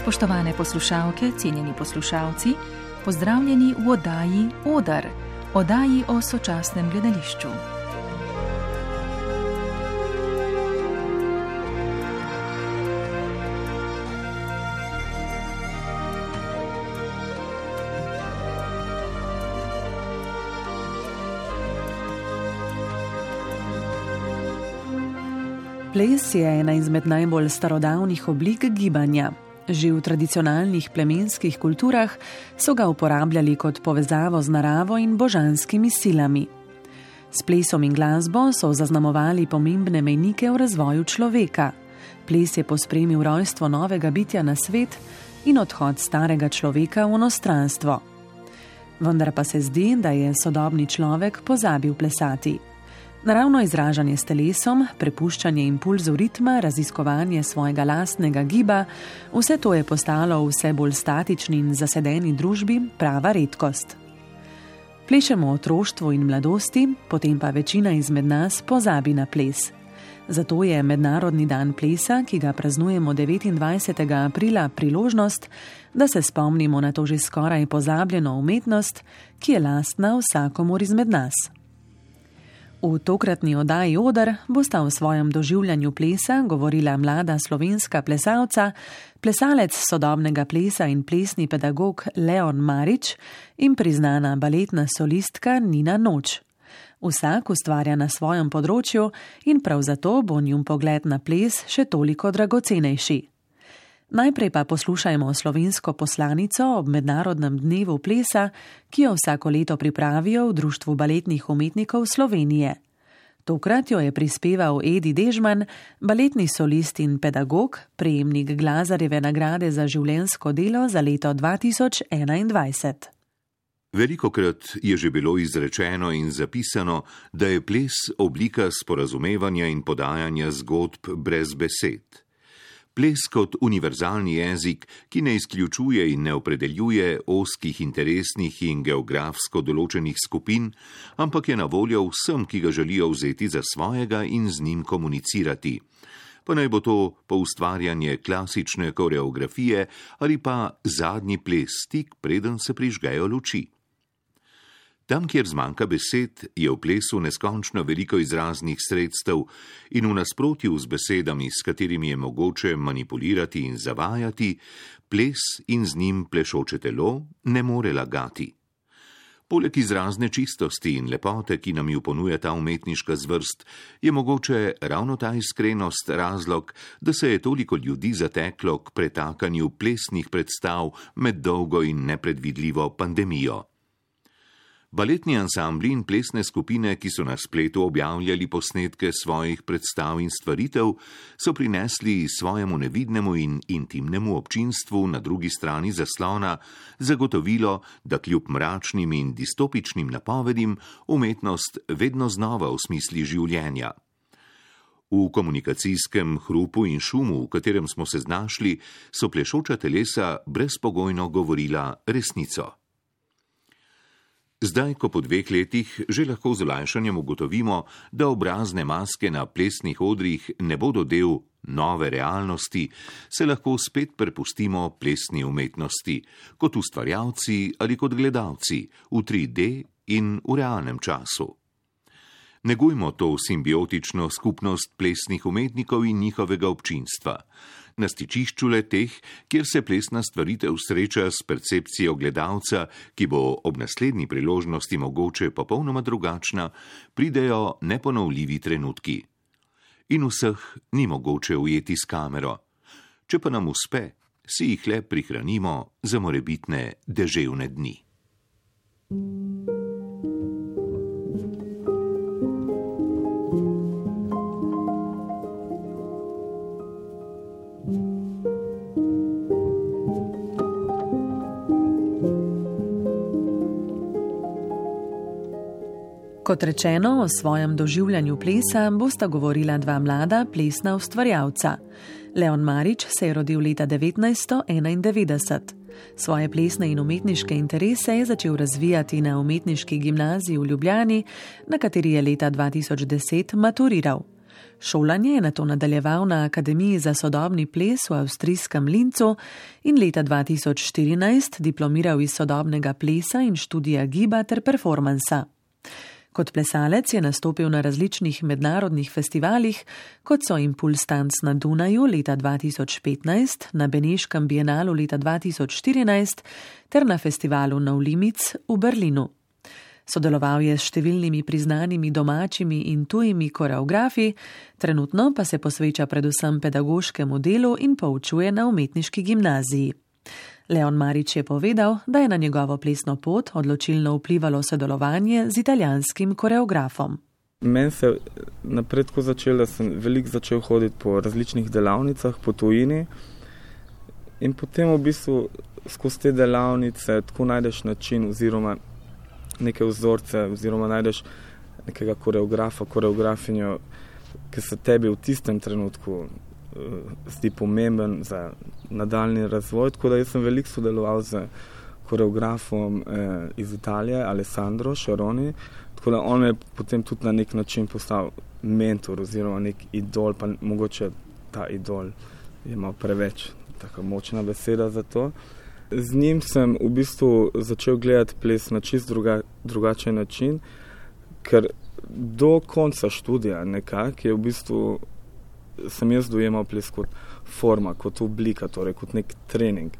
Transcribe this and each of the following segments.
Spoštovane poslušalke, cenjeni poslušalci, pozdravljeni v oddaji Odar, oddaji o sočasnem gledališču. Ples je ena izmed najbolj starodavnih oblik gibanja. Že v tradicionalnih plemenskih kulturah so ga uporabljali kot povezavo z naravo in božanskimi silami. S plesom in glasbo so zaznamovali pomembne mejnike v razvoju človeka. Ples je pospremil rojstvo novega bitja na svet in odhod starega človeka v onostranstvo. Vendar pa se zdi, da je sodobni človek pozabil plesati. Naravno izražanje s telesom, prepuščanje impulzov ritma, raziskovanje svojega lastnega giba, vse to je postalo v vse bolj statični in zasedeni družbi prava redkost. Plešemo otroštvo in mladosti, potem pa večina izmed nas pozabi na ples. Zato je Mednarodni dan plesa, ki ga praznujemo 29. aprila, priložnost, da se spomnimo na to že skoraj pozabljeno umetnost, ki je lastna vsakomur izmed nas. V tokratni oddaji Odr bosta v svojem doživljanju plesa govorila mlada slovenska plesalca, plesalec sodobnega plesa in plesni pedagog Leon Marič in priznana baletna solistka Nina Noč. Vsak ustvarja na svojem področju in prav zato bo njun pogled na ples še toliko dragocenejši. Najprej pa poslušajmo slovensko poslanico ob Mednarodnem dnevu plesa, ki jo vsako leto pripravijo v Društvu baletnih umetnikov Slovenije. Tokrat jo je prispeval Edi Dežman, baletni solist in pedagog, prejemnik Glazareve nagrade za življensko delo za leto 2021. Veliko krat je že bilo izrečeno in zapisano, da je ples oblika sporazumevanja in podajanja zgodb brez besed. Ples kot univerzalni jezik, ki ne izključuje in ne opredeljuje oskih interesnih in geografsko določenih skupin, ampak je na voljo vsem, ki ga želijo vzeti za svojega in z njim komunicirati. Pa naj bo to po ustvarjanje klasične koreografije ali pa zadnji ples stik, preden se prižgejo luči. Tam, kjer zmanjka besed, je v plesu neskončno veliko izraznih sredstev in v nasprotju z besedami, s katerimi je mogoče manipulirati in zavajati, ples in z njim plešoče telo ne more lagati. Poleg izrazne čistosti in lepote, ki nam jo ponuja ta umetniška zvrst, je mogoče ravno ta iskrenost razlog, da se je toliko ljudi zateklo k pretakanju plesnih predstav med dolgo in nepredvidljivo pandemijo. Baletni ansambli in plesne skupine, ki so na spletu objavljali posnetke svojih predstav in stvaritev, so prinesli svojemu nevidnemu in intimnemu občinstvu na drugi strani zaslona zagotovilo, da kljub mračnim in distopičnim napovedim umetnost vedno znova usmisli življenja. V komunikacijskem hrupu in šumu, v katerem smo se znašli, so plešoča telesa brezpogojno govorila resnico. Zdaj, ko po dveh letih že lahko z olajšanjem ugotovimo, da obrazne maske na plesnih odrih ne bodo del nove realnosti, se lahko spet prepustimo plesni umetnosti, kot ustvarjalci ali kot gledalci v 3D in v realnem času. Negujmo to simbiotično skupnost plesnih umetnikov in njihovega občinstva na stičišču le teh, kjer se plesna stvaritev sreča s percepcijo gledalca, ki bo ob naslednji priložnosti mogoče popolnoma drugačna, pridejo neponovljivi trenutki. In vseh ni mogoče ujeti s kamero. Če pa nam uspe, si jih le prihranimo za morebitne deževne dni. thank you Kot rečeno, o svojem doživljanju plesa bosta govorila dva mlada plesna ustvarjalca. Leon Marič se je rodil leta 1991. Svoje plesne in umetniške interese je začel razvijati na umetniški gimnaziji v Ljubljani, na kateri je leta 2010 maturiral. Šolanje je na to nadaljeval na Akademiji za sodobni ples v avstrijskem Lincu in leta 2014 diplomiral iz sodobnega plesa in študija giba ter performansa. Kot plesalec je nastopil na različnih mednarodnih festivalih, kot so Impuls Tanc na Dunaju leta 2015, na Beneškem bienalu leta 2014 ter na festivalu Naulimic v Berlinu. Sodeloval je s številnimi priznanimi domačimi in tujimi koreografi, trenutno pa se posveča predvsem pedagoškemu delu in poučuje na umetniški gimnaziji. Leon Marič je povedal, da je na njegovo plesno pot odločilno vplivalo sodelovanje z italijanskim koreografom. Meni se je napredko začelo, da sem veliko začel hoditi po različnih delavnicah po tujini in potem v bistvu skozi te delavnice tako najdeš način oziroma neke vzorce, oziroma najdeš nekega koreografa, koreografinjo, ki se tebi v tistem trenutku zdi pomemben za nadaljni razvoj. Tako da sem veliko sodeloval z koreografom uh, iz Italije, Alessandro Šaroni. Tako da on je potem tudi na nek način postal mentor oziroma nek idol, pa mogoče ta idol je imel preveč tako močna beseda za to. Z njim sem v bistvu začel gledati ples na čist druga, drugačen način, ker do konca študija nekako je v bistvu sem jaz dojemal ples kot forma, kot oblika, torej kot nek trening.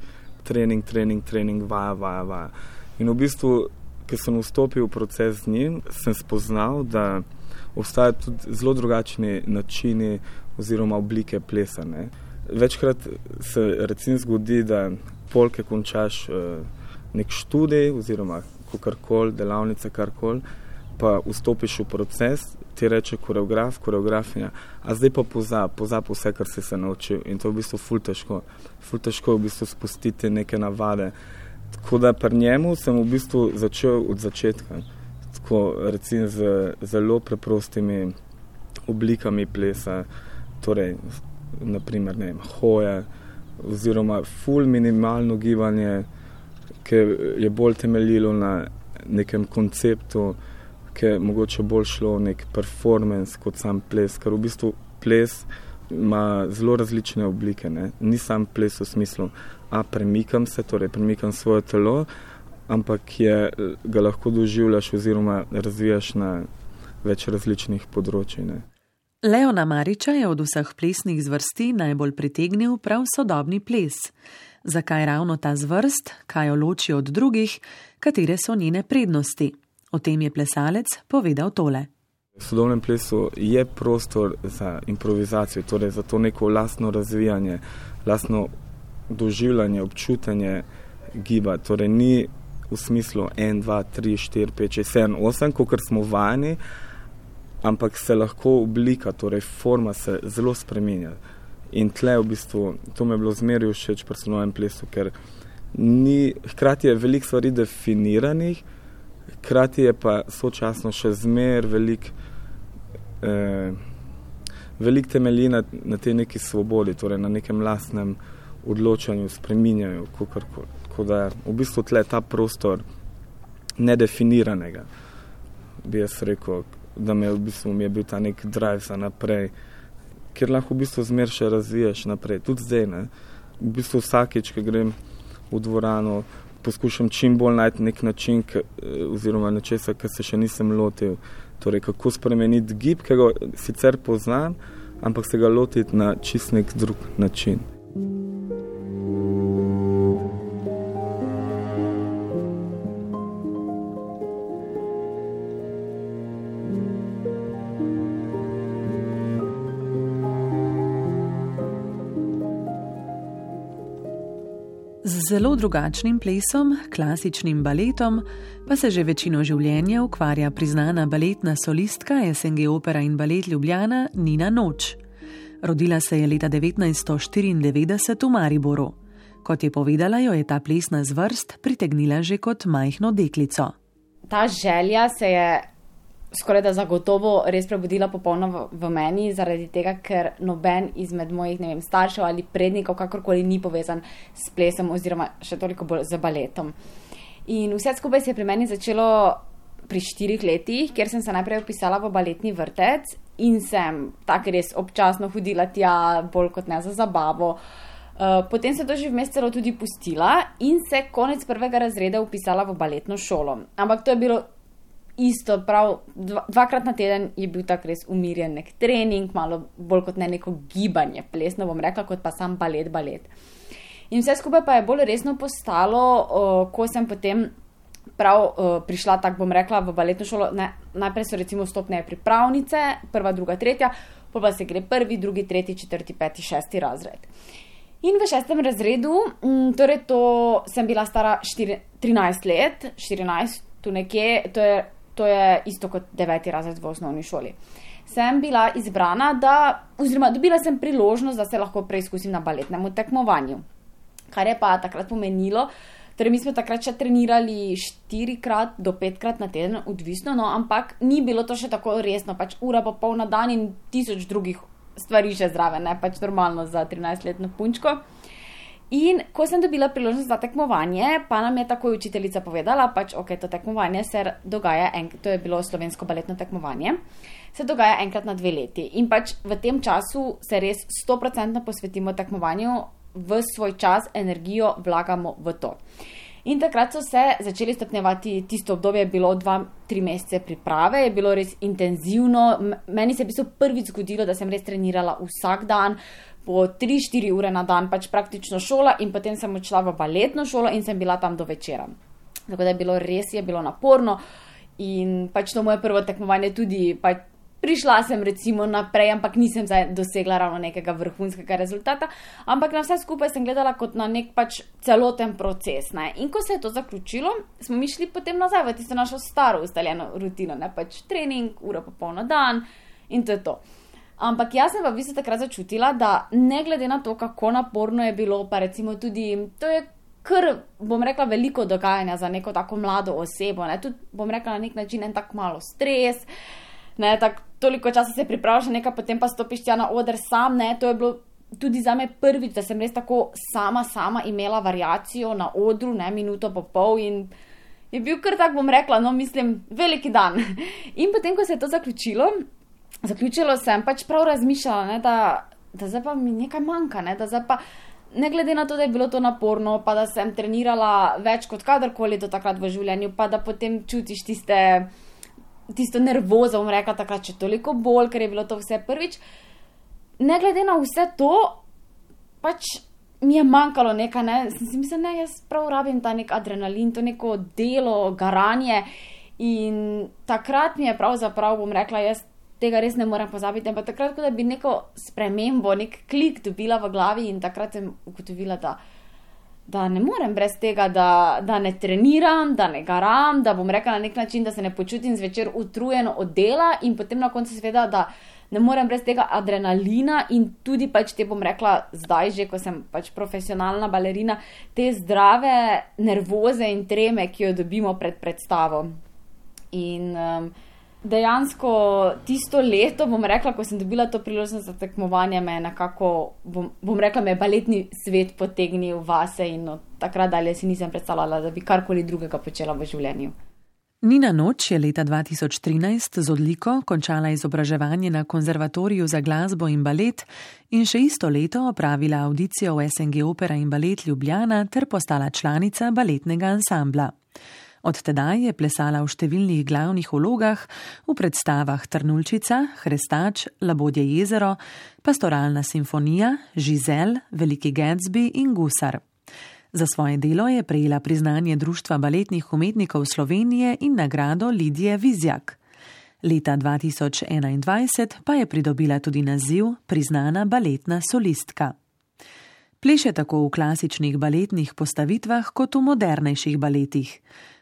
Trening, trening, trening, vaja, vaja, vaja. In v bistvu, ker sem vstopil v proces z njim, sem spoznal, da obstajajo tudi zelo drugačni načini oziroma oblike plesa. Ne. Večkrat se recimo zgodi, da polke končaš uh, nek študij oziroma karkoli, delavnice, karkoli, pa vstopiš v proces, ti reče koreograf, koreografinja, a zdaj pa pozab, pozab vse, kar si se naučil in to je v bistvu ful težko. Ful težko je v bistvu spustiti neke navade. Tako da pri njemu sem v bistvu začel od začetka, tako recimo z zelo preprostimi oblikami plesa, torej naprimer, ne vem, hoje, oziroma full minimalno gibanje, ki je bolj temeljilo na nekem konceptu, je mogoče bolj šlo nek performance kot sam ples, ker v bistvu ples ima zelo različne oblike. Ne? Ni sam ples v smislu, a premikam se, torej premikam svoje telo, ampak je, ga lahko doživljaš oziroma razvijaš na več različnih področjih. Leona Mariča je od vseh plesnih zvrsti najbolj pritegnil prav sodobni ples. Zakaj ravno ta zvrst, kaj jo loči od drugih, katere so njene prednosti? O tem je plesalec povedal tole. V sodobnem plesu je prostor za improvizacijo, torej za to neko lastno razvijanje, lastno doživljanje, občutanje giba. Torej ni v smislu 1, 2, 3, 4, 5, 6, 7, 8, kot smo vajeni ampak se lahko oblika, torej forma se zelo spremenja. In tle v bistvu to mi je bilo zmeraj všeč pri slovenskem plesu, ker ni, hkrati je veliko stvari definiranih, hkrati je pa sočasno še zmer velik, eh, velik temelji na, na tej neki svobodi, torej na nekem lastnem odločanju, spreminjanju, kakorkoli. Tako da je v bistvu tle ta prostor nedefiniranega, bi jaz rekel, da me v bistvu mi je bil ta nek drive za naprej, ker lahko v bistvu zmer še razviješ naprej, tudi zdaj. Ne? V bistvu vsakeč, ko grem v dvorano, poskušam čim bolj najti nek način, k, oziroma nečesa, kar se še nisem lotil. Torej, kako spremeniti gib, ki ga sicer poznam, ampak se ga lotiti na čist nek drug način. Drugačnim plesom, klasičnim baletom, pa se že večino življenja ukvarja priznana baletna solistka SNG Opera in Balet Ljubljana Nina Noč. Rodila se je leta 1994 v Mariboru. Kot je povedala, jo je ta plesna zvrst pritegnila že kot majhno deklico. Ta želja se je skoraj da zagotovo res prebudila popolno v, v meni, zaradi tega, ker noben izmed mojih vem, staršev ali prednikov kakorkoli ni povezan s plesom oziroma še toliko bolj z baletom. In vse skupaj se je pri meni začelo pri štirih letih, kjer sem se najprej upisala v baletni vrtec in sem tako res občasno hodila tja, bolj kot ne za zabavo. Uh, potem sem to že vmes celo tudi pustila in se konec prvega razreda upisala v baletno šolo. Ampak to je bilo isto, prav dva, dvakrat na teden je bil tak res umirjen nek trening, malo bolj kot ne neko gibanje, plesno bom rekla, kot pa sam balet, balet. In vse skupaj pa je bolj resno postalo, uh, ko sem potem prav uh, prišla, tako bom rekla, v baletno šolo. Ne, najprej so recimo stopne pripravnice, prva, druga, tretja, pa se gre prvi, drugi, tretji, četrti, peti, šesti razred. In v šestem razredu, m, torej to sem bila stara 4, 13 let, 14, tu nekje, to je to je isto kot deveti razred v osnovni šoli. Sem bila izbrana, da, oziroma dobila sem priložnost, da se lahko preizkusim na baletnem tekmovanju. Kar je pa takrat pomenilo, torej mi smo takrat še trenirali štirikrat do petkrat na teden, odvisno, no, ampak ni bilo to še tako resno, pač ura pa pol na dan in tisoč drugih stvari še zraven, ne pač normalno za 13-letno punčko. In ko sem dobila priložnost za tekmovanje, pa nam je takoj učiteljica povedala, pač ok, to tekmovanje se dogaja, en, to je bilo slovensko baletno tekmovanje, se dogaja enkrat na dve leti. In pač v tem času se res 100% posvetimo tekmovanju, v svoj čas, energijo vlagamo v to. In takrat so se začeli stopnjevati, tisto obdobje je bilo dva, tri mesece priprave, je bilo res intenzivno. Meni se je v bistvu prvič zgodilo, da sem res trenirala vsak dan, po 3-4 ure na dan, pač praktično šola, in potem sem odšla v baletno šolo in sem bila tam do večera. Tako da je bilo res, je bilo naporno in pač to moje prvo tekmovanje tudi. Pač Prišla sem recimo naprej, ampak nisem dosegla ravno nekega vrhunskega rezultata, ampak na vse skupaj sem gledala kot na nek pač celoten proces. Ne? In ko se je to zaključilo, smo mi šli potem nazaj v tisto našo staro ustaljeno rutino, ne pač trening, ura pa polno dan in to je to. Ampak jaz sem v bistvu takrat začutila, da ne glede na to, kako naporno je bilo, pa recimo tudi to je. Ker bom rekla, veliko dogajanja za neko tako mlado osebo, ne? tudi bom rekla na nek način en tak malo stres, ne, tak, toliko časa se pripravljaš na nekaj, potem pa stopiš tja na oder sam, ne, to je bilo tudi za me prvič, da sem res tako sama, sama imela variacijo na odru, ne, minuto pa pol in je bil kar tak, bom rekla, no, mislim, veliki dan. In potem, ko se je to zaključilo, zaključilo sem pač prav razmišljala, ne, da, da zdaj pa mi nekaj manjka, ne, da zdaj pa. Ne glede na to, da je bilo to naporno, pa da sem trenirala več kot kadarkoli do takrat v življenju, pa da potem čutiš tiste, tisto nervozo, bom rekla takrat, če toliko bolj, ker je bilo to vse prvič. Ne glede na vse to, pač mi je manjkalo nekaj, ne, sem si mislila, ne, jaz prav rabim ta nek adrenalin, to neko delo, garanje. In takrat mi je pravzaprav, bom rekla, jaz tega res ne morem pozabiti. Ampak takrat, ko bi neko spremembo, nek klik dobila v glavi in takrat sem ugotovila, da, da ne morem brez tega, da, da ne treniram, da ne garam, da bom rekla na nek način, da se ne počutim zvečer utrujeno od dela in potem na koncu seveda, da ne morem brez tega adrenalina in tudi pač te bom rekla zdaj že, ko sem pač profesionalna balerina, te zdrave nervoze in treme, ki jo dobimo pred predstavo. In um, dejansko tisto leto, bom rekla, ko sem dobila to priložnost za tekmovanje, me je nekako, bom, bom rekla, me je baletni svet potegnil vase in od takrat dalje si nisem predstavljala, da bi karkoli drugega počela v življenju. Nina Noč je leta 2013 z odliko končala izobraževanje na konzervatoriju za glasbo in balet in še isto leto opravila audicijo v SNG Opera in Balet Ljubljana ter postala članica baletnega ansambla. Od tedaj je plesala v številnih glavnih vlogah v predstavah Trnulčica, Hrestač, Labodje jezero, Pastoralna simfonija, Žizel, Veliki Gatsby in Gusar. Za svoje delo je prejela priznanje Društva baletnih umetnikov Slovenije in nagrado Lidije Vizjak. Leta 2021 pa je pridobila tudi naziv priznana baletna solistka. Pleše tako v klasičnih baletnih postavitvah kot v modernejših baletih.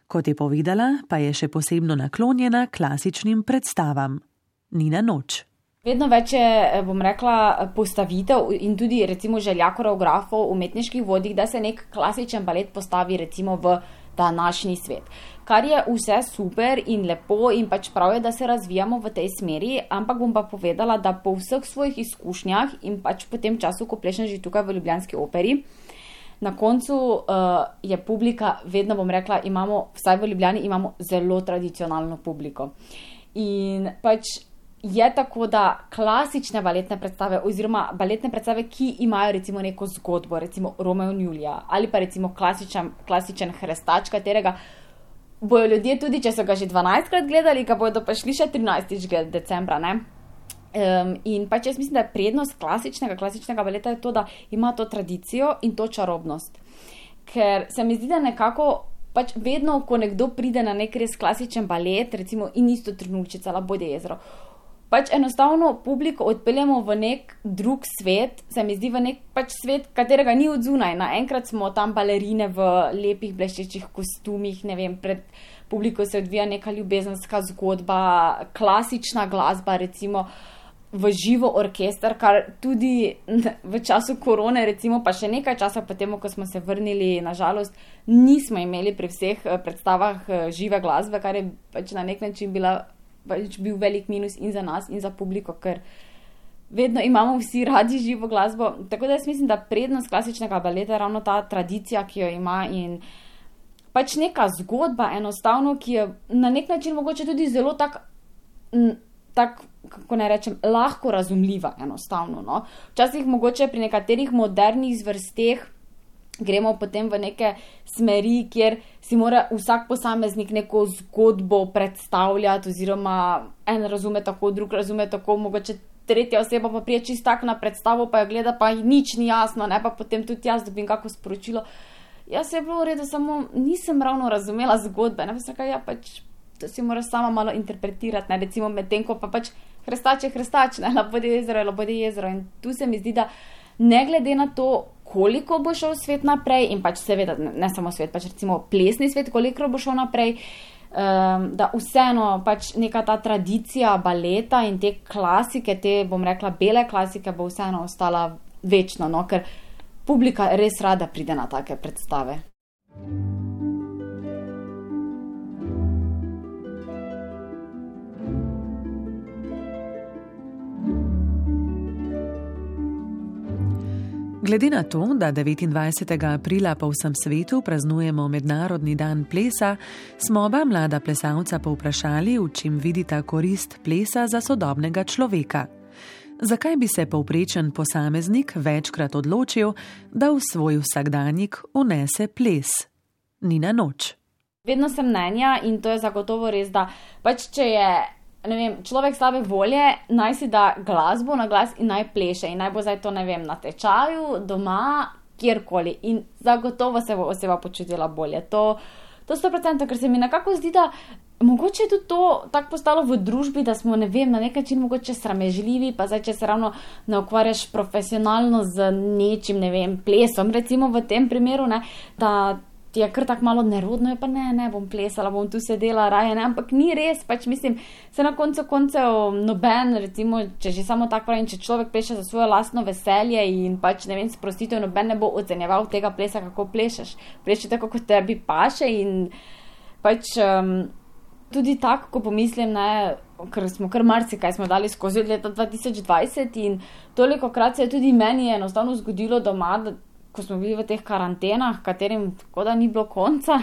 Kot je povedala, pa je še posebno naklonjena klasičnim predstavam. Nina noč. Vedno več je, eh, bom rekla, postavitev in tudi recimo želja koreografov, umetniških vodij, da se nek klasičen balet postavi recimo v današnji svet. Kar je vse super in lepo in pač prav je, da se razvijamo v tej smeri, ampak bom pa povedala, da po vseh svojih izkušnjah in pač po tem času, ko plešem že tukaj v Ljubljanski operi, na koncu uh, je publika, vedno bom rekla, imamo, vsaj v Ljubljani, imamo zelo tradicionalno publiko. In pač je tako, da klasične baletne predstave, oziroma baletne predstave, ki imajo recimo neko zgodbo, recimo Romeo in Julija, ali pa recimo klasičen, klasičen Hrestač, katerega bojo ljudje tudi, če so ga že 12krat gledali, ga bodo pa šli še 13. decembra. Ne? Um, in pač jaz mislim, da je prednost klasičnega, klasičnega baleta to, da ima to tradicijo in to čarobnost. Ker se mi zdi, da nekako pač vedno, ko nekdo pride na nek res klasičen balet, recimo in isto trenutčica, labode jezero, pač enostavno publiko odpeljemo v nek drug svet, se mi zdi v nek pač svet, katerega ni od zunaj. Naenkrat smo tam balerine v lepih bleščečih kostumih, ne vem, pred publiko se odvija neka ljubezenska zgodba, klasična glasba, recimo. V živo orkester, kar tudi v času korone, recimo, pa še nekaj časa potem, ko smo se vrnili, nažalost, nismo imeli pri vseh eh, predstavah eh, žive glasbe, kar je pač na nek način bila pač bil velik minus in za nas, in za publiko, ker vedno imamo vsi radi živo glasbo. Tako da jaz mislim, da prednost klasičnega baleta je ravno ta tradicija, ki jo ima in pač neka zgodba, enostavno, ki je na nek način mogoče tudi zelo tak. Tak Kako ne rečem, lahko razumljiva, enostavno. No? Včasih, mogoče pri nekaterih modernih zvrsteh, gremo potem v neke smeri, kjer si mora vsak posameznik neko zgodbo predstavljati, oziroma en razume tako, drug razume tako, mogoče tretja oseba pa prije čist tak na predstavo, pa jo gleda, pa ji nič ni jasno, ne pa potem tudi jaz dobim kako sporočilo. Jaz se je bilo v redu, samo nisem ravno razumela zgodbe, ne pa se kaj, ja pač. To si moraš sama malo interpretirati, ne? recimo medtem, ko pa pač hrstače, hrstače, ne labodi jezero, labodi jezero. In tu se mi zdi, da ne glede na to, koliko bo šel svet naprej, in pač seveda ne, ne samo svet, pač recimo plesni svet, koliko bo šel naprej. Um, da vseeno pač neka ta tradicija baleta in te klasike, te bom rekla bele klasike, bo vseeno ostala večno, no? ker publika res rada pride na take predstave. Glede na to, da 29. aprila po vsem svetu praznujemo Mednarodni dan plesa, smo oba mlada plesalca povprašali, v čem vidita korist plesa za sodobnega človeka. Zakaj bi se povprečen posameznik večkrat odločil, da v svoj vsakdanjik unese ples? Ni na noč. Vedno sem mnenja in to je zagotovo res, da pač če je vem, človek slabe volje, naj si da glasbo na glas in naj pleše. In naj bo zdaj to, ne vem, na tečaju, doma, kjerkoli. In zagotovo se bo oseba počutila bolje. To, to 100%, ker se mi nekako zdi, da. Mogoče je tudi to tako postalo v družbi, da smo ne vem, na nek način mogoče sramežljivi, pa zdaj, če se ravno ne ukvarjaš profesionalno z nečim, ne vem, plesom, recimo v tem primeru, ne, da ti je kar tako malo nerodno, pa ne, ne bom plesala, bom tu sedela, raje ne, ampak ni res, pač mislim, se na koncu koncev noben, recimo, če že samo tako pravim, če človek pleše za svoje lastno veselje in pač ne vem, sprostitev, noben ne bo ocenjeval tega plesa, kako plešeš, pleši tako, kot tebi paše in pač um, tudi tako, ko pomislim, ne. Ker smo kar marsikaj smo dali skozi leta 2020 in toliko krat se je tudi meni enostavno zgodilo doma, da ko smo bili v teh karantenah, katerim tako da ni bilo konca.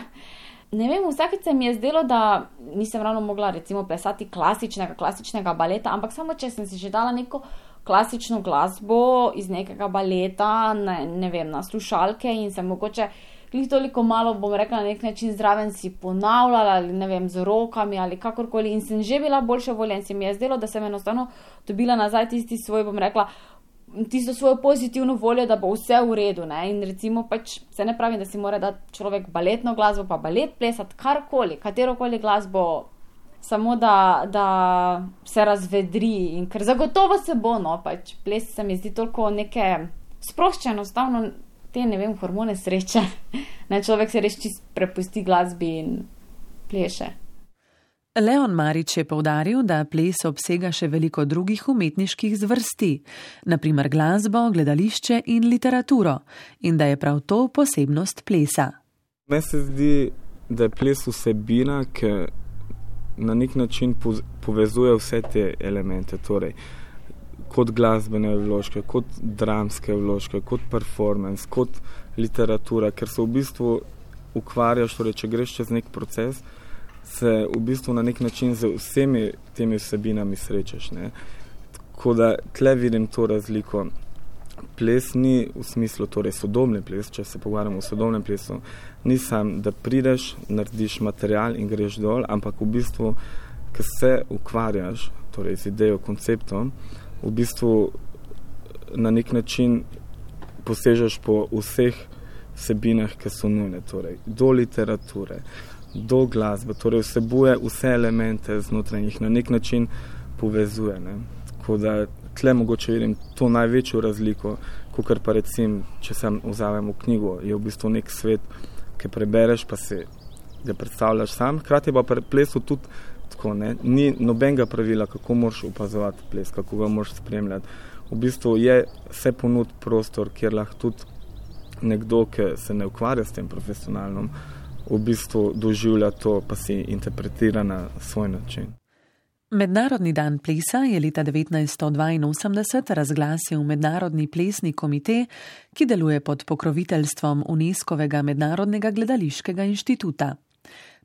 Ne vem, vsakeč se mi je zdelo, da nisem ravno mogla recimo plesati klasičnega, klasičnega baleta, ampak samo če sem si že dala neko klasično glasbo iz nekega baleta, ne, ne vem, na slušalke in sem mogoče jih toliko malo, bom rekla, na nek način zraven si ponavljala ali ne vem, z rokami ali kakorkoli in sem že bila boljša volja in se mi je zdelo, da sem enostavno dobila nazaj tisti svoj, bom rekla, tisto svojo pozitivno voljo, da bo vse v redu. Ne? In recimo, pač se ne pravi, da si mora dati človek baletno glasbo, pa balet plesati karkoli, katero koli glasbo, samo da, da se razvedri in ker zagotovo se bo, no pač ples se mi zdi toliko neke sproščeno, enostavno te ne vem, hormone sreče. Ne, človek se res čist prepusti glasbi in pleše. Leon Marič je povdaril, da ples obsega še veliko drugih umetniških zvrsti, naprimer glasbo, gledališče in literaturo, in da je prav to posebnost plesa. Meni se zdi, da je ples vsebina, ki na nek način povezuje vse te elemente. Torej, kot glasbene vložke, kot dramske vložke, kot performance, kot literatura, ker se v bistvu ukvarjaš, torej, če greš čez nek proces, se v bistvu na nek način z vsemi temi vsebinami srečaš. Ne? Tako da tle vidim to razliko. Ples ni v smislu, torej sodobni ples, če se pogovarjamo o sodobnem plesu, ni sam, da prideš, narediš material in greš dol, ampak v bistvu, ker se ukvarjaš torej z idejo, konceptom, v bistvu na nek način posežeš po vseh vsebinah, ki so nujne, torej do literature, do glasbe, torej vsebuje vse elemente znotraj njih, na nek način povezuje. Ne. Tako da tle mogoče vidim to največjo razliko, kot pa recimo, če sem vzamem v knjigo, je v bistvu nek svet, ki prebereš, pa se ga predstavljaš sam, hkrati pa pri plesu tudi tako, ne? ni nobenega pravila, kako moraš opazovati ples, kako ga moraš spremljati. V bistvu je vse ponud prostor, kjer lahko tudi nekdo, ki se ne ukvarja s tem profesionalno, v bistvu doživlja to, pa si interpretira na svoj način. Mednarodni dan plesa je leta 1982 razglasil Mednarodni plesni komite, ki deluje pod pokroviteljstvom UNESCO-vega Mednarodnega gledališkega inštituta.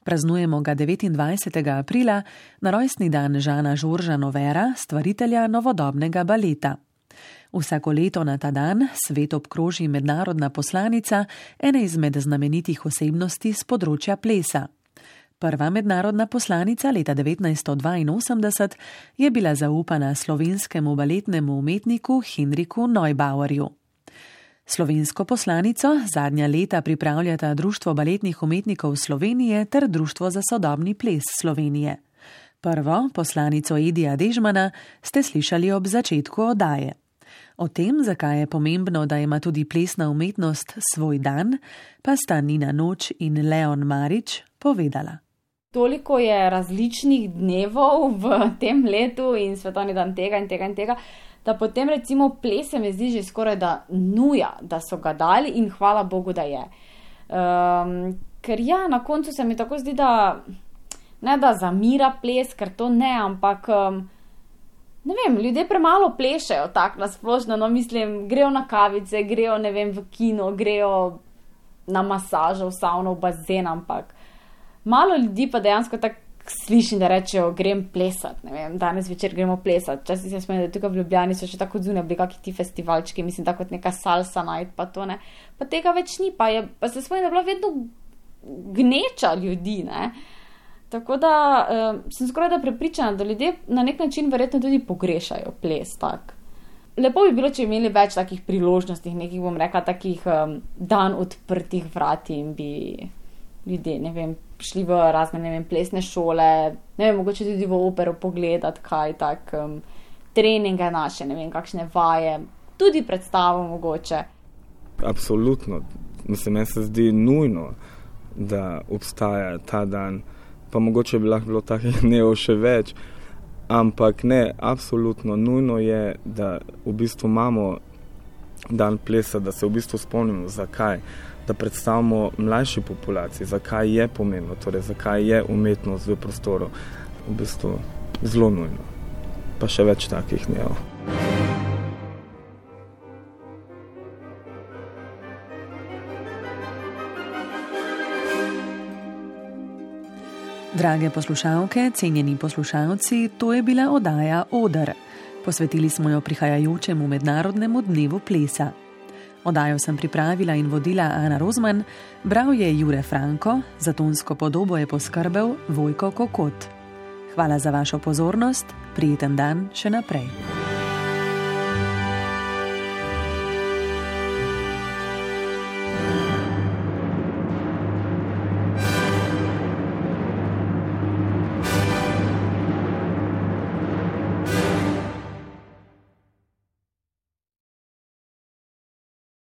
Praznujemo ga 29. aprila na rojstni dan Žana Žorža Novera, stvaritelja novodobnega baleta. Vsako leto na ta dan svet obkroži mednarodna poslanica ene izmed znamenitih osebnosti z področja plesa. Prva mednarodna poslanica leta 1982 je bila zaupana slovenskemu baletnemu umetniku Henriku Neubauerju. Slovensko poslanico zadnja leta pripravljata Društvo baletnih umetnikov Slovenije ter Društvo za sodobni ples Slovenije. Prvo poslanico Edija Dežmana ste slišali ob začetku oddaje. O tem, zakaj je pomembno, da ima tudi plesna umetnost svoj dan, pa sta Nina Noč in Leon Marič povedala. Toliko je različnih dnevov v tem letu in svetovni dan tega in tega in tega, da potem recimo ples se mi zdi že skoraj da nuja, da so ga dali in hvala Bogu, da je. Um, ker ja, na koncu se mi tako zdi, da ne da zamira ples, ker to ne, ampak. Um, Ne vem, ljudje premalo plešajo tako na splošno, no mislim, grejo na kavice, grejo ne vem v kino, grejo na masažo, v savno, v bazen, ampak malo ljudi pa dejansko tako slišim, da rečejo, grem plesati, ne vem, danes večer gremo plesati. Včasih se spomnim, da tukaj v Ljubljani so še tako zunaj, bili kakšni ti festivalčki, mislim, tako kot neka salsa najt, pa to ne. Pa tega več ni, pa, je, pa se spomnim, da je bila vedno gneča ljudi, ne. Uh, Tako da uh, sem skoraj da prepričana, da ljudje na nek način verjetno tudi pogrešajo ples. Tak. Lepo bi bilo, če imeli več takih priložnosti, nekih, bom rekla, takih um, dan odprtih vrat in bi ljudje, ne vem, šli v razne, ne vem, plesne šole, ne vem, mogoče tudi v opero pogledati, kaj tak, um, treninge naše, ne vem, kakšne vaje, tudi predstavo mogoče. Absolutno, mislim, meni se zdi nujno, da obstaja ta dan pa mogoče bi lahko takih dnev še več. Ampak ne, absolutno nujno je, da v bistvu imamo dan plesa, da se v bistvu spomnimo, zakaj, da predstavimo mlajši populaciji, zakaj je pomembno, torej zakaj je umetnost v prostoru. V bistvu zelo nujno. Pa še več takih dnev. Drage poslušalke, cenjeni poslušalci, to je bila oddaja Odr. Posvetili smo jo prihajajočemu mednarodnemu dnevu plesa. Oddajo sem pripravila in vodila Ana Rozman, bral je Jure Franko, za tonsko podobo je poskrbel Vojko Kokot. Hvala za vašo pozornost, prijeten dan še naprej.